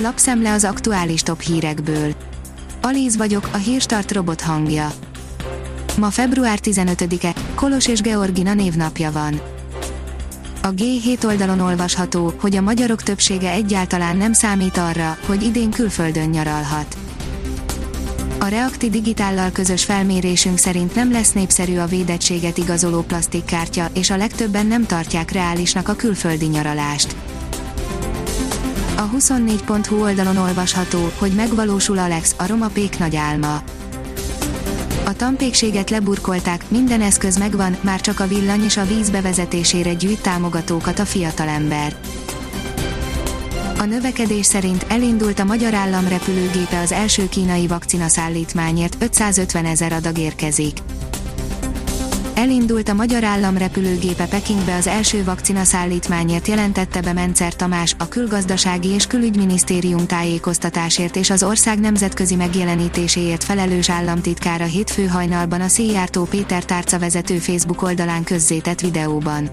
Lapszemle az aktuális top hírekből. Alíz vagyok, a hírstart robot hangja. Ma február 15-e, Kolos és Georgina névnapja van. A G7 oldalon olvasható, hogy a magyarok többsége egyáltalán nem számít arra, hogy idén külföldön nyaralhat. A Reakti Digitállal közös felmérésünk szerint nem lesz népszerű a védettséget igazoló plastikkártya, és a legtöbben nem tartják reálisnak a külföldi nyaralást. A 24.hu oldalon olvasható, hogy megvalósul Alex, a roma pék nagy álma. A tampékséget leburkolták, minden eszköz megvan, már csak a villany és a víz bevezetésére gyűjt támogatókat a fiatalember. A növekedés szerint elindult a magyar állam repülőgépe az első kínai vakcina szállítmányért, 550 ezer adag érkezik. Elindult a magyar állam repülőgépe Pekingbe az első vakcina szállítmányért jelentette be Mencer Tamás, a külgazdasági és külügyminisztérium tájékoztatásért és az ország nemzetközi megjelenítéséért felelős államtitkára hétfő hajnalban a Széjártó Péter tárca vezető Facebook oldalán közzétett videóban.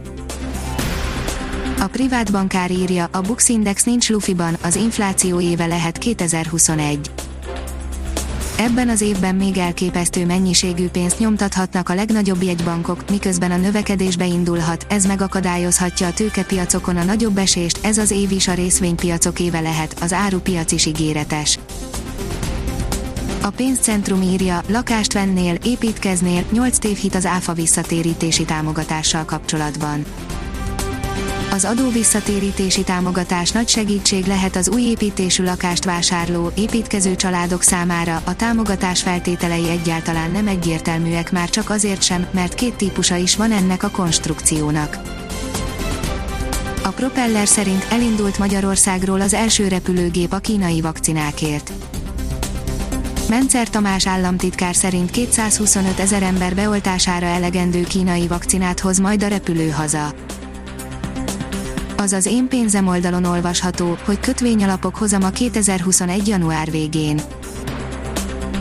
A privát bankár írja, a Bux Index nincs lufiban, az infláció éve lehet 2021. Ebben az évben még elképesztő mennyiségű pénzt nyomtathatnak a legnagyobb jegybankok, miközben a növekedés beindulhat, ez megakadályozhatja a tőkepiacokon a nagyobb esést, ez az év is a részvénypiacok éve lehet, az árupiac is ígéretes. A pénzcentrum írja, lakást vennél, építkeznél, 8 tévhit az áfa visszatérítési támogatással kapcsolatban. Az adó visszatérítési támogatás nagy segítség lehet az új építésű lakást vásárló, építkező családok számára, a támogatás feltételei egyáltalán nem egyértelműek már csak azért sem, mert két típusa is van ennek a konstrukciónak. A propeller szerint elindult Magyarországról az első repülőgép a kínai vakcinákért. Mencer Tamás államtitkár szerint 225 ezer ember beoltására elegendő kínai vakcinát hoz majd a repülő haza az az én pénzem oldalon olvasható, hogy kötvényalapok hozama 2021. január végén.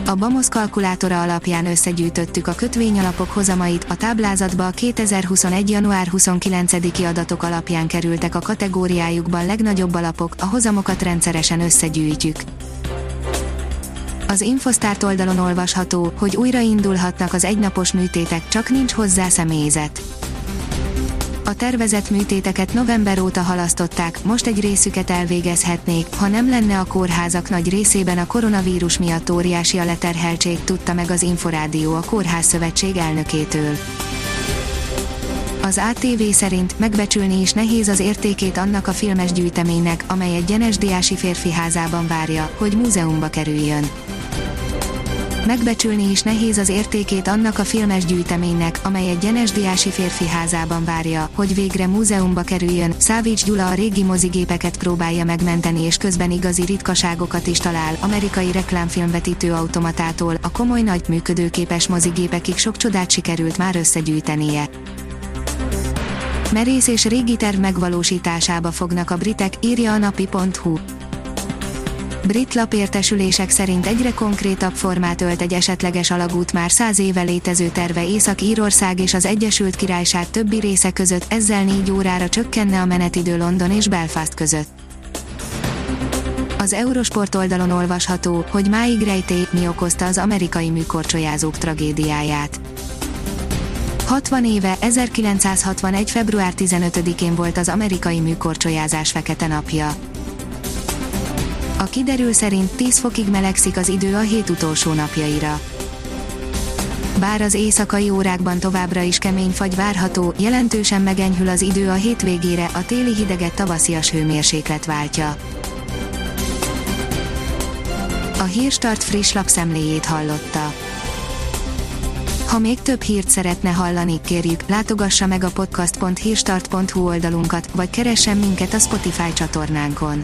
A Bamosz kalkulátora alapján összegyűjtöttük a kötvényalapok hozamait, a táblázatba a 2021. január 29-i adatok alapján kerültek a kategóriájukban legnagyobb alapok, a hozamokat rendszeresen összegyűjtjük. Az Infosztárt oldalon olvasható, hogy újraindulhatnak az egynapos műtétek, csak nincs hozzá személyzet a tervezett műtéteket november óta halasztották, most egy részüket elvégezhetnék, ha nem lenne a kórházak nagy részében a koronavírus miatt óriási a leterheltség, tudta meg az Inforádió a Kórház Szövetség elnökétől. Az ATV szerint megbecsülni is nehéz az értékét annak a filmes gyűjteménynek, amely egy gyenes diási férfi házában várja, hogy múzeumba kerüljön megbecsülni is nehéz az értékét annak a filmes gyűjteménynek, amely egy gyenes diási férfi házában várja, hogy végre múzeumba kerüljön. Szávics Gyula a régi mozigépeket próbálja megmenteni és közben igazi ritkaságokat is talál, amerikai reklámfilmvetítő automatától, a komoly nagy működőképes mozigépekig sok csodát sikerült már összegyűjtenie. Merész és régi terv megvalósításába fognak a britek, írja a napi.hu. Brit lapértesülések szerint egyre konkrétabb formát ölt egy esetleges alagút már száz éve létező terve Észak-Írország és az Egyesült Királyság többi része között, ezzel négy órára csökkenne a menetidő London és Belfast között. Az Eurosport oldalon olvasható, hogy máig rejtély, mi okozta az amerikai műkorcsolyázók tragédiáját. 60 éve, 1961. február 15-én volt az amerikai műkorcsolyázás fekete napja. A kiderül szerint 10 fokig melegszik az idő a hét utolsó napjaira. Bár az éjszakai órákban továbbra is kemény fagy várható, jelentősen megenyhül az idő a hétvégére, a téli hideget tavaszias hőmérséklet váltja. A Hírstart friss lapszemléjét hallotta. Ha még több hírt szeretne hallani, kérjük, látogassa meg a podcast.hírstart.hu oldalunkat, vagy keressen minket a Spotify csatornánkon